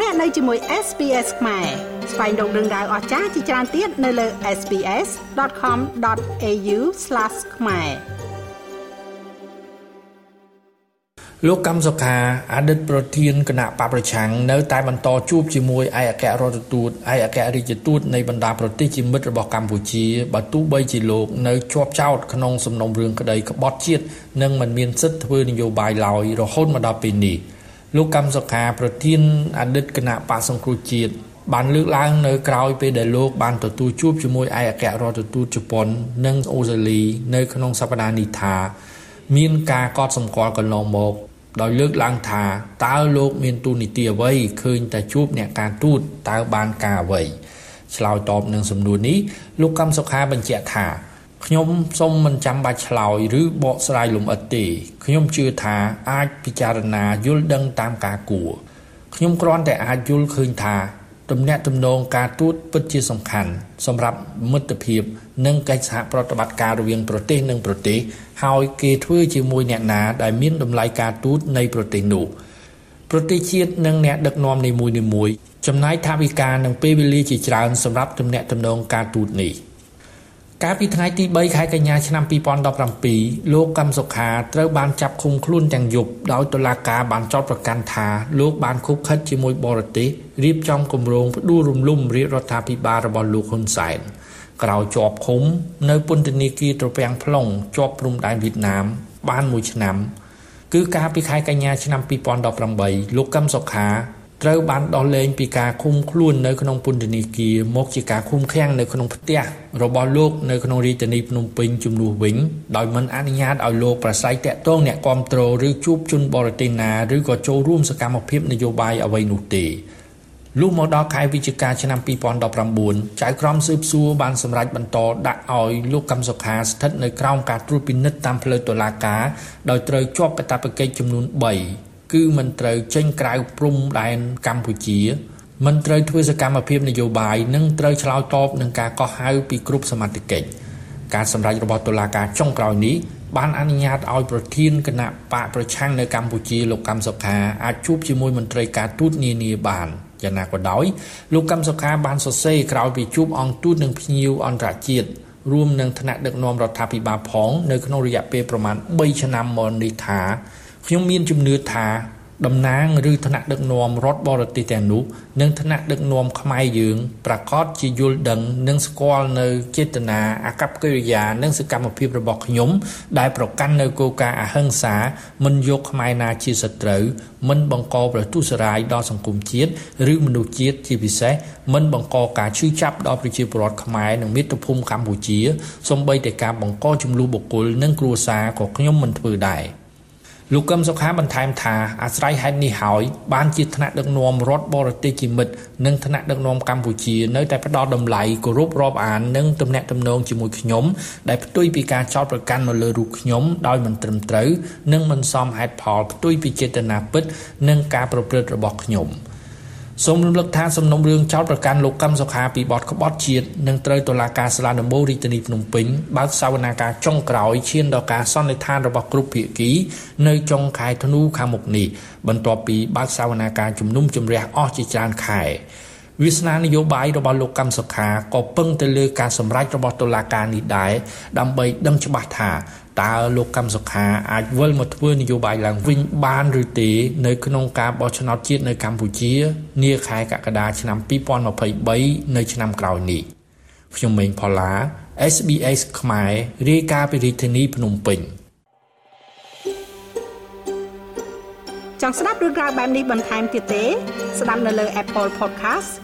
លោកអ្នកនៅជាមួយ SPS ខ្មែរស្វែងរកដឹងដៅអស្ចារ្យជាច្រើនទៀតនៅលើ SPS.com.au/ ខ្មែរលោកកម្មសុខាអតីតប្រធានគណៈបកប្រឆាំងនៅតែបន្តជួបជាមួយឯកអគ្គរដ្ឋទូតឯកអគ្គរដ្ឋទូតនៃបណ្ដាប្រទេសជាមិត្តរបស់កម្ពុជាបើទោះបីជាលោកនៅជាប់ចោតក្នុងសំណុំរឿងក្តីក្បត់ជាតិនិងមិនមានសិទ្ធិធ្វើនយោបាយឡើយរហូតមកដល់ពេលនេះ លោកកម្មសុខាប្រធានអតីតគណៈបកសង្គ្រោះជាតិបានលើកឡើងនៅក្រោយពេលដែលលោកបានទទួលជួបជាមួយឯកអគ្គរដ្ឋទូតជប៉ុន និងអូស្ត្រាលីនៅក្នុងសប្តាហ៍នេះថា មានការកត់សម្គាល់កន្លងមក ដោយលើកឡើងថាតើលោកមានទូនីតិអ្វីឃើញតែជួបអ្នកការទូតតើបានការអ្វីឆ្លើយតបនឹងសំណួរនេះលោកកម្មសុខាបញ្ជាក់ថា ខ្ញុំសូមមិនចាំបាច់ឆ្លើយឬបកស្រាយលម្អិតទេខ្ញុំជឿថាអាចពិចារណាយល់ដឹងតាមការគួរខ្ញុំគ្រាន់តែអាចយល់ឃើញថាទំនាក់ទំនងការទូតពិតជាសំខាន់សម្រាប់មិត្តភាព និងកិច្ចសហប្រតិបត្តិការរវាងប្រទេសនិងប្រទេសហើយគេធ្វើជាមួយអ្នកណាដែលមានតម្លៃការទូតនៃប្រទេសនោះប្រទេសជាតិនិងអ្នកដឹកនាំនីមួយៗចំណាយថវិកានិងពេលវេលាជាច្រើនសម្រាប់ទំនាក់ទំនងការទូតនេះ។ កាលពីថ្ងៃទី3ខែកញ្ញាឆ្នាំ2017លោកកឹមសុខាត្រូវបានចាប់ឃុំខ្លួនទាំងយប់ដោយតុលាការបានចោទប្រកាន់ថាលោកបានខុបខិតជាមួយបរទេសរៀបចំគម្រោងផ្ដួលរំលំរាជរដ្ឋាភិបាលរបស់លោកហ៊ុនសែនក្រោយជាប់ឃុំនៅពន្ធនាគារត្រពាំង plong ជាប់ព្រំដែនវៀតណាមបានមួយឆ្នាំ គឺកាលពីខែកញ្ញាឆ្នាំ2018លោកកឹមសុខា ត្រូវបានដោះលែងពីការឃុំខ្លួននៅក្នុងពន្ធនាគារមកជាការឃុំឃាំងនៅក្នុងផ្ទះរបស់លោកនៅក្នុងរាជធានីភ្នំពេញជំនួសវិញដោយមិនអនុញ្ញាតឲ្យលោកប្រស័យតាក់ទងអ្នកគាំទ្រឬជួបជនបរទេសណាឬក៏ចូលរួមសកម្មភាពនយោបាយអ្វីនោះទេលុះមកដល់ខែវិច្ឆិកាឆ្នាំ2019ចៅក្រមស៊ើបសួរបានសម្រេចបន្តដាក់ឲ្យលោកកឹមសុខាស្ថិតនៅក្រោមការត្រួតពិនិត្យតាមផ្លូវតុលាការដោយត្រូវជាប់កាតព្វកិច្ចចំនួន3 គឺមិនត្រូវចេញក្រៅព្រំដែនកម្ពុជាមិនត្រូវធ្វើសកម្មភាពនយោបាយនិងត្រូវឆ្លើយតបនឹងការកោះហៅពីគ្រប់សមត្ថកិច្ចការសម្រេចរបស់តុលាការចុងក្រោយនេះបានអនុញ្ញាតឲ្យប្រធានគណៈបកប្រឆាំងនៅកម្ពុជាលោកកម្មសុខាអាចជួបជាមួយមន្ត្រីការទូតនានាបានយ៉ាងណាក៏ដោយលោកកម្មសុខាបានសរសេរក្រោយពីជួបអង្គទូតនឹងភ្ញៀវអន្តរជាតិរួមនឹងថ្នាក់ដឹកនាំរដ្ឋាភិបាលផងនៅក្នុងរយៈពេលប្រមាណ3ឆ្នាំមកនេះថា ខ្ញុំមានជំនឿថាតំណាងឬថ្នាក់ដឹកនាំរដ្ឋបរទេសទាំងនោះនិងថ្នាក់ដឹកនាំខ្មែរយើងប្រកាសជាយល់ដឹងនិងស្គាល់នៅចេតនាអកប្បកិរិយានិងសកម្មភាពរបស់ខ្ញុំ ដែលប្រកាន់នៅគោលការណ៍អហិង្សាមិនយកខ្មែរណាជាសត្រូវមិនបង្កប្រទុសរាយដល់សង្គមជាតិឬមនុស្សជាតិជាពិសេសមិនបង្កការឈឺចាប់ដល់ប្រជាពលរដ្ឋខ្មែរនិងមាតុភូមិកម្ពុជាសូម្បីតែការបង្កចំនួនបុគ្គលនិងគ្រួសារក៏ខ្ញុំមិនធ្វើដែរ។ លោកកឹមសុខាបន្ថែមថាអាស្រ័យហេតុនេះហើយបានជាថ្នាក់ដឹកនាំរដ្ឋបរទេសជាមិត្តនិងថ្នាក់ដឹកនាំកម្ពុជានៅតែផ្ដល់តម្លៃគោរពរាប់អាននិងទំនាក់ទំនងជាមួយខ្ញុំដែលផ្ទុយពីការចោទប្រកាន់មកលើរូបខ្ញុំដោយមិនត្រឹមត្រូវនិងមិនសមហេតុផលផ្ទុយពីចេតនាពិតនិងការប្រព្រឹត្តរបស់ខ្ញុំ។ សូមរំលឹកថាសំណុំរឿងចោតប្រកាន់លោកកឹមសុខាពីបទក្បត់ជាតិនឹងត្រូវតុលាការសាលាដំបូងរាជធានីភ្នំពេញបើកសវនាការចុងក្រោយឈានដល់ការសន្និដ្ឋានរបស់គ្រប់ភាគីនៅចុងខែធ្នូខាងមុខនេះបន្ទាប់ពីបើកសវនាការជំនុំជម្រះអស់ជាច្រើនខែ វាសនានយោបាយរបស់លោកកម្មសុខាក៏ពឹងទៅលើការសម្រេចរបស់តុលាការនេះដែរដើម្បីដឹងច្បាស់ថាតើលោកកម្មសុខាអាចវិលមកធ្វើនយោបាយឡើងវិញបានឬទេនៅក្នុងការបោះឆ្នោតជាតិនៅកម្ពុជានាខែកក្កដាឆ្នាំ2023នៅឆ្នាំក្រោយនេះខ្ញុំម៉េងផល្លា SBS ខ្មែររាយការណ៍ពីរាជធានីភ្នំពេញចង់ស្ដាប់រឿងរ៉ាវបែបនេះបន្ថែមទៀតទេ ស្ដាប់នៅលើ Apple Podcast